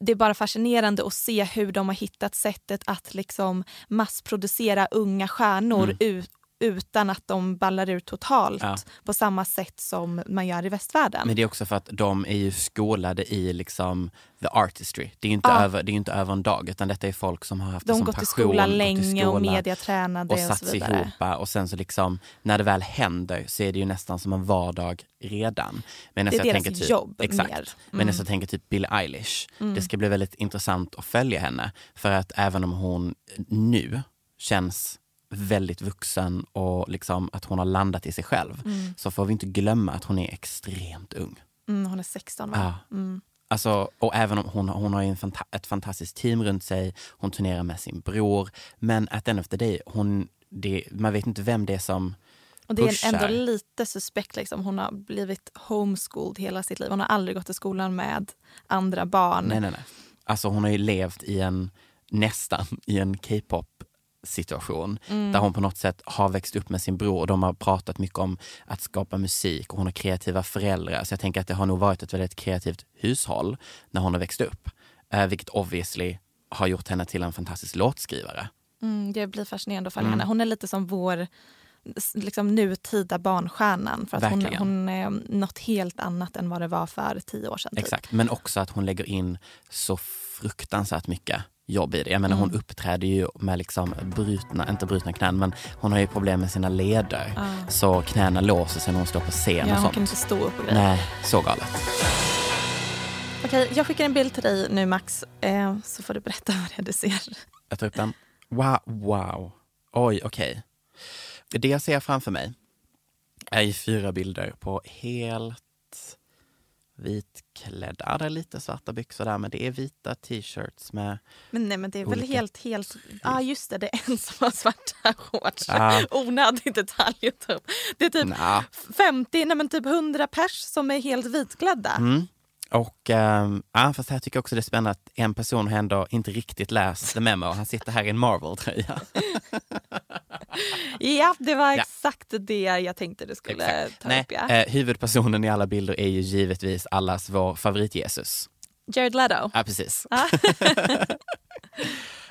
det är bara fascinerande att se hur de har hittat sättet att liksom massproducera unga stjärnor Mm. ut, utan att de ballar ut totalt Ja. på samma sätt som man gör i västvärlden. Men det är också för att de är ju skolade i liksom the artistry. Det är ju inte, Ja. över, det är inte över en dag utan detta är folk som har haft det de som gått i passion. skola gått i länge och skola mediatränade och och, satt sig ihop och sen så liksom när det väl händer så är det ju nästan som en vardag redan. Men Det är jag deras tänker typ, jobb exakt. mer. Men Mm. jag tänker typ Billie Eilish. Mm. Det ska bli väldigt intressant att följa henne för att även om hon nu känns väldigt vuxen och liksom att hon har landat i sig själv Mm. så får vi inte glömma att hon är extremt ung. Mm, hon är 16 va? Ja. Mm. Alltså, och även om hon, hon har en fanta ett fantastiskt team runt sig, hon turnerar med sin bror. Men at the end of the day, hon, det, man vet inte vem det är som Och det är pushar. ändå lite suspekt. Liksom. Hon har blivit homeschooled hela sitt liv. Hon har aldrig gått i skolan med andra barn. Nej, nej, nej. Alltså hon har ju levt i en, nästan i en K-pop situation Mm. där hon på något sätt har växt upp med sin bror och de har pratat mycket om att skapa musik och hon har kreativa föräldrar. Så jag tänker att det har nog varit ett väldigt kreativt hushåll när hon har växt upp. Eh, vilket obviously har gjort henne till en fantastisk låtskrivare. Mm, det blir fascinerande att följa Mm. henne. Hon är lite som vår liksom, nutida barnstjärnan. För att hon, Verkligen. hon är något helt annat än vad det var för tio år sedan. Typ. Exakt, men också att hon lägger in så fruktansvärt mycket jobb i det. Jag menar Mm. hon uppträder ju med liksom brutna, inte brutna knän, men hon har ju problem med sina leder. Ah. Så knäna låser sig när hon står på scen Ja, och hon sånt. kan inte stå upp och grejer. Nej, så galet. Okej, jag skickar en bild till dig nu Max, eh, så får du berätta vad det är du ser. Jag tar upp den. Wow, wow. Oj, okej. Det jag ser framför mig är ju fyra bilder på helt vitklädda, det är lite svarta byxor där, men det är vita t-shirts med Men nej men det är väl Olika. helt, helt, ja ah, just det, det är en som har svarta shorts. Ja. Onödig detalj att ta upp. Det är typ Nja. 50, nej men typ 100 pers som är helt vitklädda. Mm. Och ähm, ja, fast här tycker jag också det är spännande att en person har ändå inte riktigt läst the memo. Han sitter här i en Marvel-tröja. Ja, det var Ja. exakt det jag tänkte du skulle ta Nej, upp. Ja. eh, huvudpersonen i alla bilder är ju givetvis allas vår favorit-Jesus. Jared Leto. Ja, precis.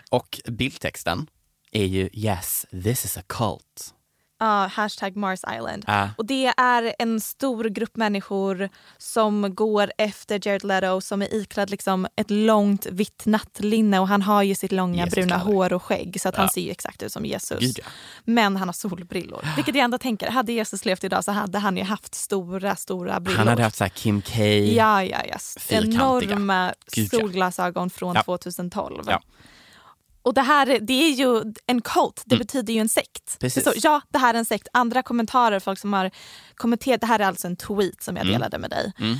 Och bildtexten är ju Yes, this is a cult. Ja, hashtag Mars Island. Ja. Och det är en stor grupp människor som går efter Jared Leto som är iklädd liksom ett långt vitt nattlinne och han har ju sitt långa Jesus bruna kläder. hår och skägg så att han Ja. ser ju exakt ut som Jesus. Gud, ja. Men han har solbrillor. Vilket jag ändå tänker, hade Jesus levt idag så hade han ju haft stora, stora brillor. Han hade haft så Kim K. Ja, ja, ja. Enorma Gud, solglasögon från Ja. 2012. Ja. Och det här det är ju en cult, det Mm. betyder ju en sekt. Precis. Står, ja, det här är en sekt. Andra kommentarer, folk som har kommenterat, det här är alltså en tweet som jag Mm. delade med dig. Mm.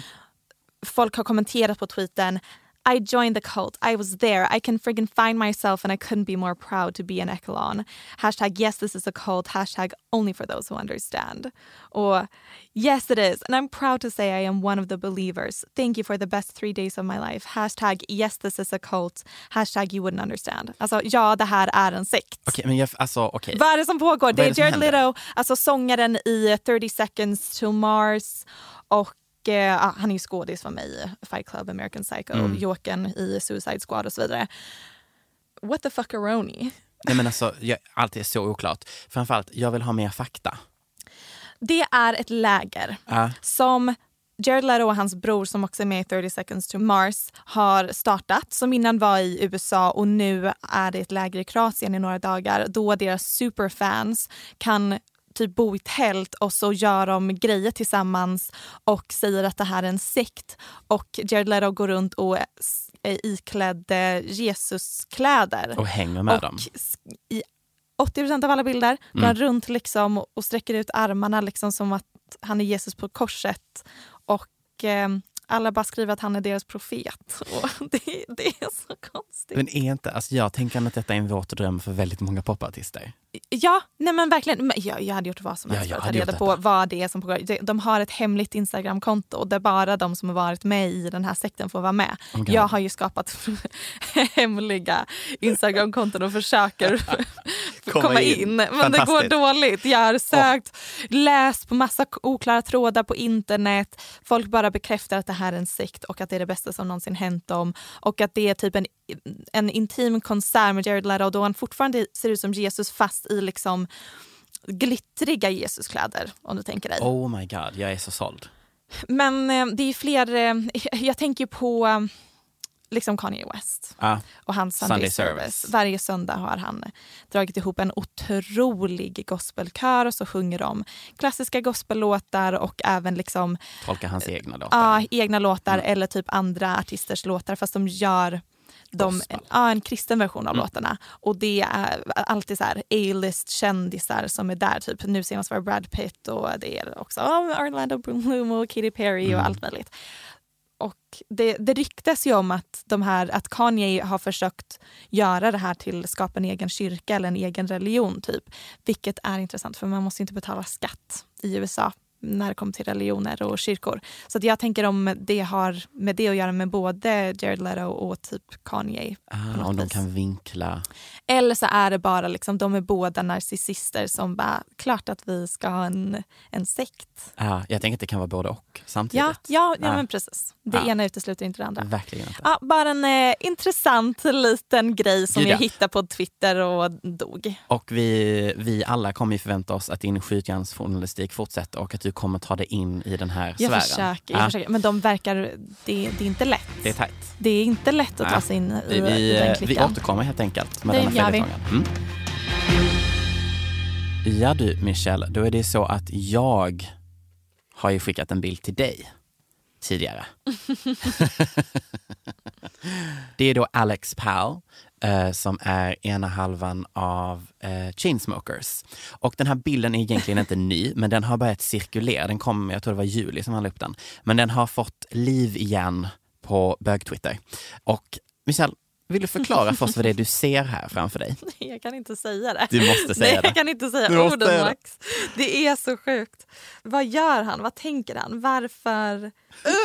Folk har kommenterat på tweeten I joined the cult. I was there. I can friggin find myself and I couldn't be more proud to be an Echelon. Hashtag yes this is a cult. Hashtag only for those who understand. Och yes it is. And I'm proud to say I am one of the believers. Thank you for the best three days of my life. Hashtag yes this is a cult. Hashtag you wouldn't understand. Alltså ja det här är en sekt. Okej, men jag, alltså okej. Vad är det som pågår? Det är är, det som Jared? Leto, alltså sångaren i 30 seconds to Mars och eh, han är ju skådis för mig i Fight Club, American Psycho, Mm. Jokern i Suicide Squad och så vidare. What the fuckaroni? Nej men alltså, jag, allt är så oklart. Framförallt, jag vill ha mer fakta. Det är ett läger Ja. som Jared Leto och hans bror som också är med i 30 seconds to Mars har startat. Som innan var i USA och nu är det ett läger i Kroatien i några dagar då deras superfans kan typ bo i tält och så gör de grejer tillsammans och säger att det här är en sekt. Och Jared Leto går runt och är iklädd eh, Jesuskläder. Och hänger med och dem. I 80% av alla bilder går Mm. han runt liksom och sträcker ut armarna liksom som att han är Jesus på korset. Och eh, alla bara skriver att han är deras profet. Och det, det är så konstigt. Men är inte, alltså jag tänker att detta är en våt dröm för väldigt många popartister. Ja, nej men verkligen. Jag, jag hade gjort vad som Ja, helst jag för att ta reda på vad det är som pågår. De- har ett hemligt Instagramkonto där bara de som har varit med i den här sekten får vara med. Oh God. jag har ju skapat hemliga Instagramkonton och försöker komma, Komma in. in. Men det går dåligt. Jag har sökt, läst på massa oklara trådar på internet. Folk bara bekräftar att det här är en sekt och att det är det bästa som någonsin hänt dem. Och att det är typ en, en intim konsert med Jared Leto då han fortfarande ser ut som Jesus fast i liksom glittriga Jesuskläder om du tänker dig. Oh my god, jag är så såld. Men eh, det är fler, eh, jag tänker på eh, liksom Kanye West Ah, och hans Sunday, Sunday service. service. Varje söndag har han dragit ihop en otrolig gospelkör och så sjunger de klassiska gospellåtar och även liksom, tolka hans egna låtar. ja, egna låtar eller typ andra artisters låtar fast de gör de, Gospel. ja, en kristen version av Mm. låtarna. Och det är alltid så här A-list kändisar som är där. Typ nu senast var Brad Pitt och det är också oh, Orlando Bloom och Katy Perry Mm. och allt möjligt. Och det, det ryktas ju om att, de här, att Kanye har försökt göra det här till skapa en egen kyrka eller en egen religion. typ. Vilket är intressant för man måste inte betala skatt i USA när det kommer till religioner och kyrkor. Så jag tänker om det har med det att göra med både Jared Leto och typ Kanye. Ah, om de vis. kan vinkla. Eller så är det bara liksom, de är båda narcissister som bara, klart att vi ska ha en, en sekt. Ah, jag tänker att det kan vara både och samtidigt. Ja, ja, ja Ah. men precis. Det Ah. ena utesluter inte det andra. Verkligen inte. Ja, bara en eh, intressant liten grej som Gud, ja. jag hittade på Twitter och dog. Och vi, vi alla kommer ju förvänta oss att din skjutjärnsjournalistik fortsätter och att du kommer ta dig in i den här Jag sfären. försöker, jag Ja, försöker. Men de verkar, det, det är inte lätt. Det är tajt. Det är inte lätt att ta Nej. sig in i, Vi, i vi, den vi klickan. återkommer helt enkelt med Det denna vi. följetongen. Mm. Ja du Michelle, då är det så att jag har ju skickat en bild till dig tidigare. det är då Alex Powell eh, som är ena halvan av eh, Chainsmokers. Och den här bilden är egentligen inte ny, men den har börjat cirkulera. Den kom, jag tror det var juli som han la upp den. Men den har fått liv igen på bög-Twitter. Och Michelle, vill du förklara för oss vad det är du ser här framför dig? Nej, jag kan inte säga det. Du måste säga Nej, det. jag kan inte säga Du orden säga det. Max. Det är så sjukt. Vad gör han? Vad tänker han? Varför?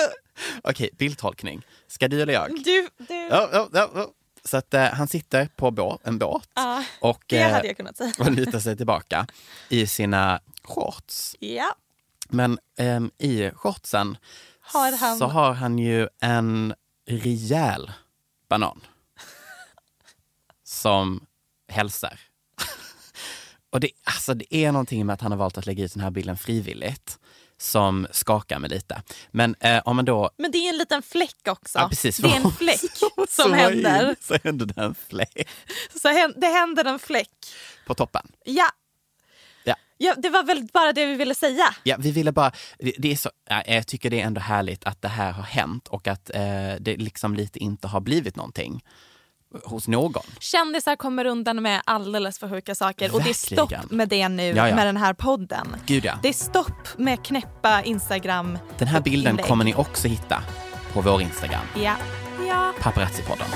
Okej, bildtolkning. Ska du eller jag? Du, du. Ja, ja, ja. Så att eh, han sitter på båt, en båt Ja, och, eh, och lutar sig tillbaka i sina shorts. Ja. Men ehm, i shortsen Har han- så har han ju en rejäl banan som hälsar. Och det, alltså det är någonting med att han har valt att lägga ut den här bilden frivilligt som skakar mig lite. Men eh, om man då... Men det är en liten fläck också. Ja, precis. Det är en fläck som zoomar händer. in, Så händer det en fläck Så det händer en fläck. på toppen. Ja. Ja. ja, det var väl bara det vi ville säga. Ja, vi ville bara, det, är så, ja, jag tycker det är ändå härligt att det här har hänt och att eh, det liksom lite inte har blivit någonting hos någon. Kändisar kommer undan med alldeles för sjuka saker och det är stopp Verkligen. med det nu Ja, ja. med den här podden. Gud ja. Det är stopp med knäppa Instagram Den här bilden inlägg. kommer ni också hitta på vår Instagram, Ja. ja. Paparazzi-podden.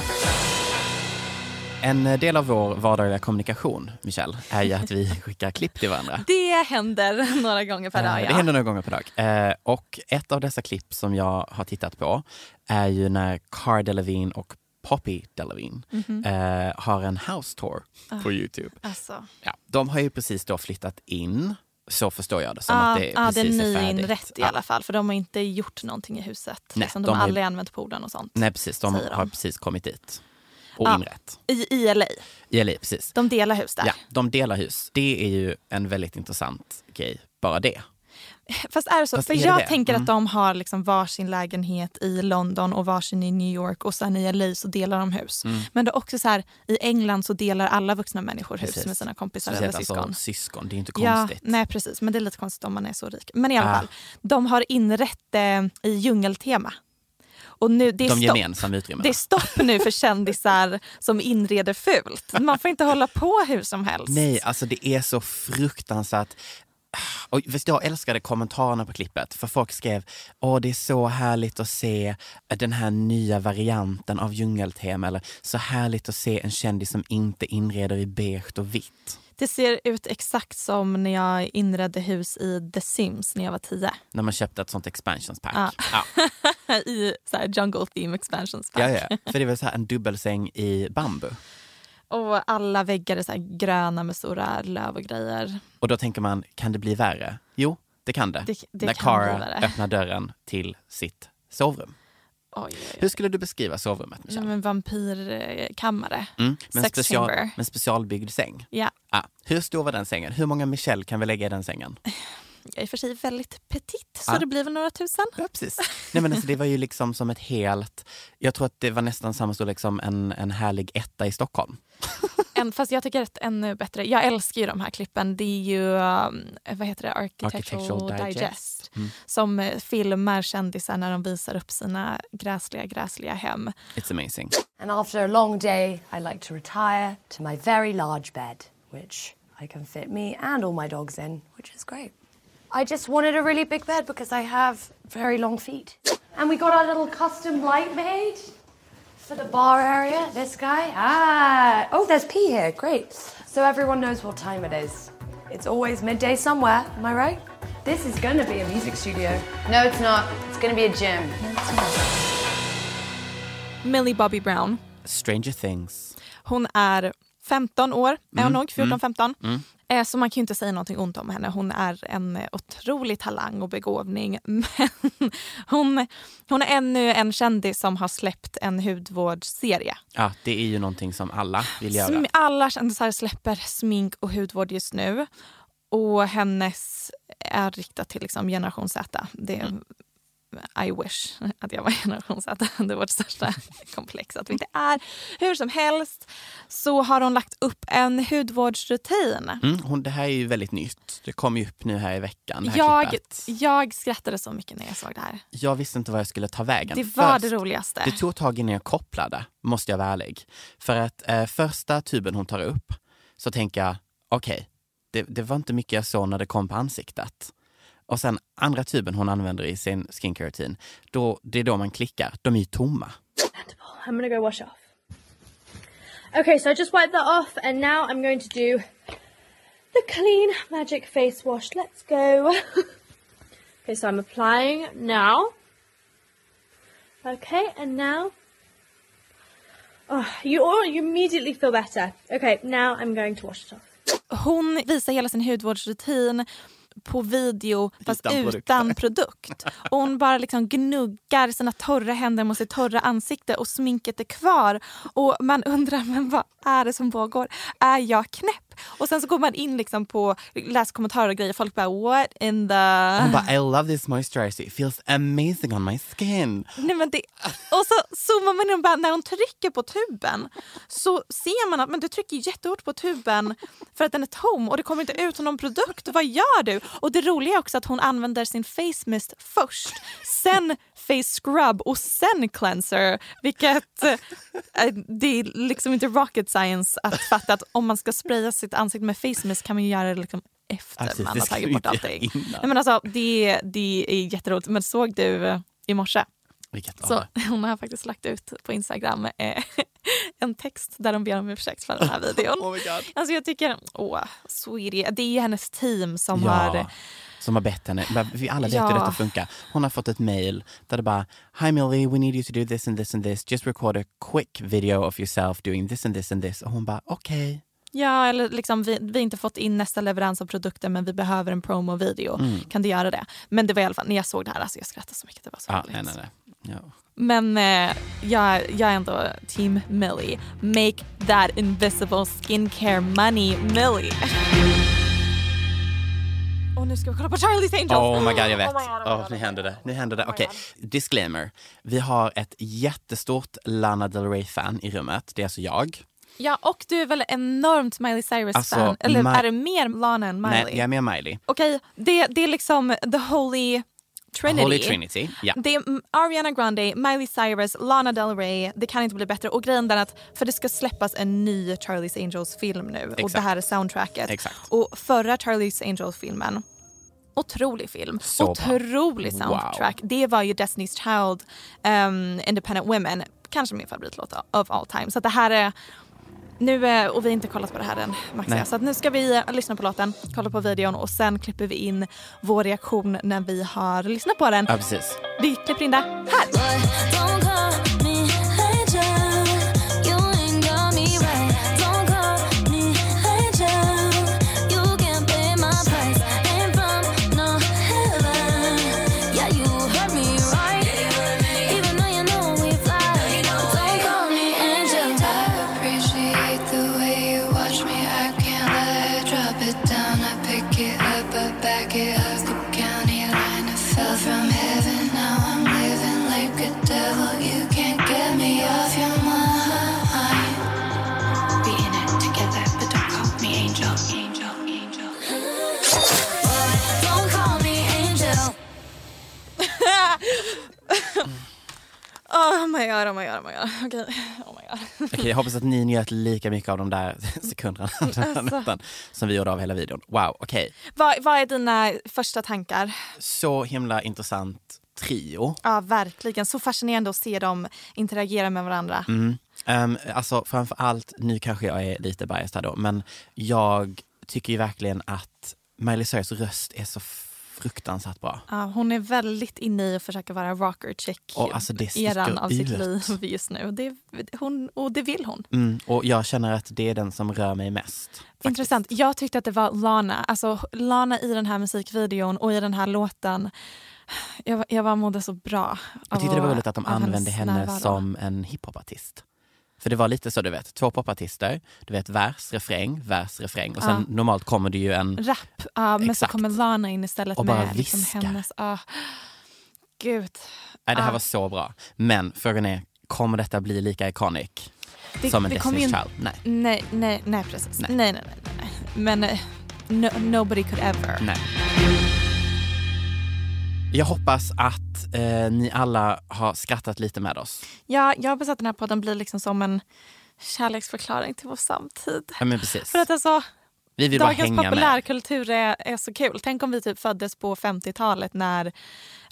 En eh, del av vår vardagliga kommunikation, Michelle, är ju att vi skickar klipp till varandra. Det händer några gånger per dag. Eh, Ja. Det händer några gånger per dag. Eh, och ett av dessa klipp som jag har tittat på är ju när Cara Delevingne och Poppy Delevingne Mhm. eh, har en house tour på Youtube. Alltså. Ja, de har ju precis då flyttat in, så förstår jag det som. Ja, att det är precis är färdigt. nyinrätt i alla fall. För de har inte gjort någonting i huset. Nej, liksom, de, de har har aldrig använt poolen och sånt. Nej precis, de säger de. har precis kommit dit och Ja. inrätt. I, I LA. I LA, precis. De delar hus där. Ja, de delar hus. Det är ju en väldigt intressant grej, bara det. Fast är det så? Fast För det jag det? tänker Mm. att de har liksom varsin lägenhet i London och varsin i New York och sen i LA så delar de hus. Mm. Men det är också så här, i England så delar alla vuxna människor hus Precis. med sina kompisar eller Speciellt syskon. alltså syskon, det är inte Ja, konstigt. nej precis. Men det är lite konstigt om man är så rik. Men i alla Ah. fall, de har inrett eh, i djungeltema. Och nu, det är De gemensamma utrymmena. Det är stopp nu för kändisar som inreder fult. Man får inte hålla på hur som helst. Nej, alltså det är så fruktansvärt. Och visst, jag älskade kommentarerna på klippet, för folk skrev åh det är så härligt att se den här nya varianten av djungeltema eller så härligt att se en kändis som inte inreder i beige och vitt. Det ser ut exakt som när jag inredde hus i The Sims när jag var tio. När man köpte ett sånt expansions pack. Ja. Ja. I så jungle theme expansions pack. Ja, ja. För det är väl så här en dubbelsäng i bambu. Och alla väggar är så gröna med stora löv och grejer. Och då tänker man, kan det bli värre? Jo, det kan det. Det- det När Cara öppnar dörren till sitt sovrum. Oj, oj, oj. Hur skulle du beskriva sovrummet, Michelle? en vampyrkammare. Mm, med, en Sex special, chamber. med en specialbyggd säng. Ja, Ah, hur stor var den sängen? Hur många Michelle kan vi lägga i den sängen? jag är för sig väldigt petit så Ja. det blir väl några tusen. Ja, precis. Nej, men alltså, det var ju liksom som ett helt... Jag tror att det var nästan samma storlek som en, en härlig etta i Stockholm. En, fast jag tycker att ännu bättre. Jag älskar ju de här klippen. Det är ju um, vad heter det? Architectural, Architectural Digest. Digest. Mm. Som filmar kändisar när de visar upp sina gräsliga, gräsliga hem. It's amazing. And after a long day, I like to retire to my very large bed, which I can fit me and all my dogs in, which is great. I just wanted a really big bed because I have very long feet. And we got our little custom light made for the bar area. This guy. Ah. Oh, there's pee here. Great. So everyone knows what time it is. It's always midday somewhere. Am I right? This is going to be a music studio. No, it's not. It's gonna be a gym. Millie Bobby Brown. Stranger things. Hon är 15 år, är hon Mm, nog, 14-15. Mm. Eh, Så man kan inte säga någonting ont om henne. Hon är en eh, otrolig talang och begåvning. Men hon, hon är ännu en kändis som har släppt en hudvårdsserie. Ja, det är ju någonting som alla vill göra. Sm- Alla kändisar släpper smink och hudvård just nu. Och hennes är riktat till liksom generation Z. Det är, I wish att jag var generation Z. Det är vårt största komplex att vi inte är. Hur som helst så har hon lagt upp en hudvårdsrutin. Mm, hon, det här är ju väldigt nytt. Det kom ju upp nu här i veckan. Jag, klippet. jag skrattade så mycket när jag såg det här. jag visste inte vad jag skulle ta vägen. Det var Först- det roligaste. Det tog ett tag innan jag kopplade, måste jag vara ärlig. För att eh, första tuben hon tar upp så tänker jag, okej, det, det var inte mycket jag såg när det kom på ansiktet. Och sen andra tuben hon använder i sin skincare rutin, då, det är då man klickar. De är ju tomma. I'm gonna go wash off. Okay, so I just wiped that off and now I'm going to do the clean magic face wash. Let's go. okay, so I'm applying now. Okay, and now. Oh, you all you immediately feel better. Okay, now I'm going to wash it off. Hon visar hela sin hudvårdsrutin på video fast Utan utan, produkt. Och hon bara liksom gnuggar sina torra händer mot sitt torra ansikte och sminket är kvar. Och man undrar, men vad är det som pågår? Är jag knäpp? Och sen så går man in liksom på läskommentarer och grejer. Folk bara what in the... Hon bara, I love this moisturizer, it feels amazing on my skin. Nej, men det, och så zoomar man in och bara, när hon trycker på tuben så ser man att men du trycker jättehårt på tuben för att den är tom och det kommer inte ut någon produkt. Vad gör du? Och det roliga är också att hon använder sin face mist först, sen face scrub och sen cleanser. Vilket eh, det är liksom inte rocket science att fatta att om man ska spraya sitt ansikte med face mist kan man ju göra liksom efter precis, man har tagit bort allting. Nej, men alltså, det, det är jätteroligt. Men såg du eh, i morse Vilket så hon har faktiskt lagt ut på Instagram eh, en text där de ber om ursäkt för den här videon. Oh my God. Alltså jag tycker, åh, sweetie. Det är hennes team som ja, har... som har bett henne. Vi alla vet Ja. hur detta funkar. Hon har fått ett mail där det bara Hi Millie, we need you to do this and this and this. Just record a quick video of yourself doing this and this and this. Och hon bara okej. Ja, eller liksom vi, vi har inte fått in nästa leverans av produkter men vi behöver en promo-video. Mm. Kan du göra det? Men det var i alla fall, när jag såg det här, alltså jag skrattade så mycket. Det var så Ah, roligt. nej, nej, nej. Ja. Men eh, jag, jag är ändå team Millie. Make that invisible skincare money, Millie. Och nu ska vi kolla på Charlie's Angels. Oh my god, jag vet. Oh my God, oh my God. nu händer det. Nu händer det. Oh Okej, disclaimer. Vi har ett jättestort Lana Del Rey-fan i rummet. Det är alltså jag. Ja, och du är väl enormt Miley Cyrus-fan? Alltså, Eller Ma- är det mer Lana än Miley? Nej, jag är med Miley. Okej, det, det är liksom the holy trinity. Holy Trinity. Ja. Det är Ariana Grande, Miley Cyrus, Lana Del Rey. Det kan inte bli bättre. Och grejen är att för det ska släppas en ny Charlie's Angels film nu och Exakt. det här är soundtracket. Exakt. Och förra Charlie's Angels filmen Otrolig film. Så bra. Otrolig Wow. soundtrack. Det var ju Destiny's Child, um, Independent Women. Kanske min favoritlåt of all time. Så det här är nu, eh, och vi har inte kollat på det här än Max Nej. Så att nu ska vi eh, lyssna på låten, kolla på videon och sen klipper vi in vår reaktion när vi har lyssnat på den. Ja, precis. Vi klipper in det här. Oh my god, oh my god, oh my god. Okej, oh my god. Okej, jag hoppas att ni njöt lika mycket av de där sekunderna Alltså. som vi gjorde av hela videon. Wow, okej. Vad, vad är dina första tankar? Så himla intressant trio. Ja, verkligen. Så fascinerande att se dem interagera med varandra. Mm. Um, alltså framför allt, nu kanske jag är lite biased här då, men jag tycker ju verkligen att Miley Cyrus röst är så fruktansvärt bra. Ja, hon är väldigt inne i att försöka vara rocker chick Och alltså det eran av sitt ut. liv just nu. Det, hon, och det vill hon. Mm, och jag känner att det är den som rör mig mest. Intressant. Jag tyckte att det var Lana. Alltså Lana i den här musikvideon och i den här låten. Jag, jag bara mådde så bra. Jag tyckte det var roligt att de använde henne som en hiphopartist. För det var lite så du vet, två popartister, du vet vers, refräng, vers, refräng och sen Ja. normalt kommer det ju en... Rap. Ja, men så kommer Lana in istället Och bara med liksom viskar. hennes... ah. gud. Nej, det här Ja. var så bra. Men frågan är, kommer detta bli lika iconic Det- som en Destiny's ju- Child? Nej. Nej, nej, nej precis. Nej. Nej, nej, nej. nej. Men eh, no, nobody could ever. Nej. Jag hoppas att eh, ni alla har skrattat lite med oss. Ja, jag hoppas att den här podden blir liksom som en kärleksförklaring till vår samtid. Ja, men precis. För att alltså, Vi vill bara dagens hänga med. populärkultur är, är så kul. Tänk om vi typ föddes på 50-talet när,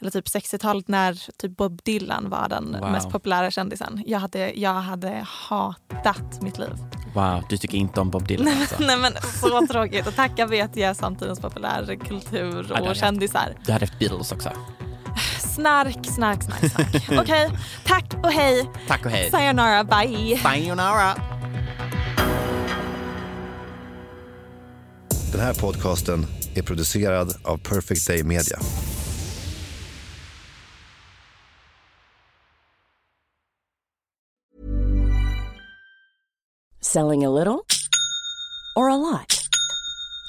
eller typ 60-talet när typ Bob Dylan var den Wow. mest populära kändisen. Jag hade, jag hade hatat mitt liv. Wow, du tycker inte om Bob Dylan alltså? Nej men så tråkigt. Och tacka vet jag samtidens populärkultur Ja, och hade kändisar. Du hade haft Beatles också. Snark, snark, snark, snark. Okej, tack och hej. Tack och hej. Sayonara, bye. Sayonara. Den här podcasten är producerad av Perfect Day Media. Selling a little or a lot?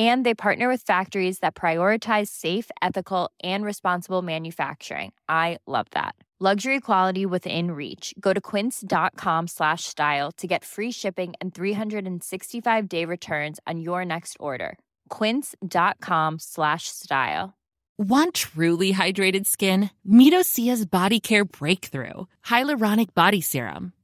And they partner with factories that prioritize safe, ethical, and responsible manufacturing. I love that. Luxury quality within reach. Go to quince.com slash style to get free shipping and 365 day returns on your next order. Quince.com slash style. Want truly hydrated skin? Meet Body Care Breakthrough Hyaluronic Body Serum.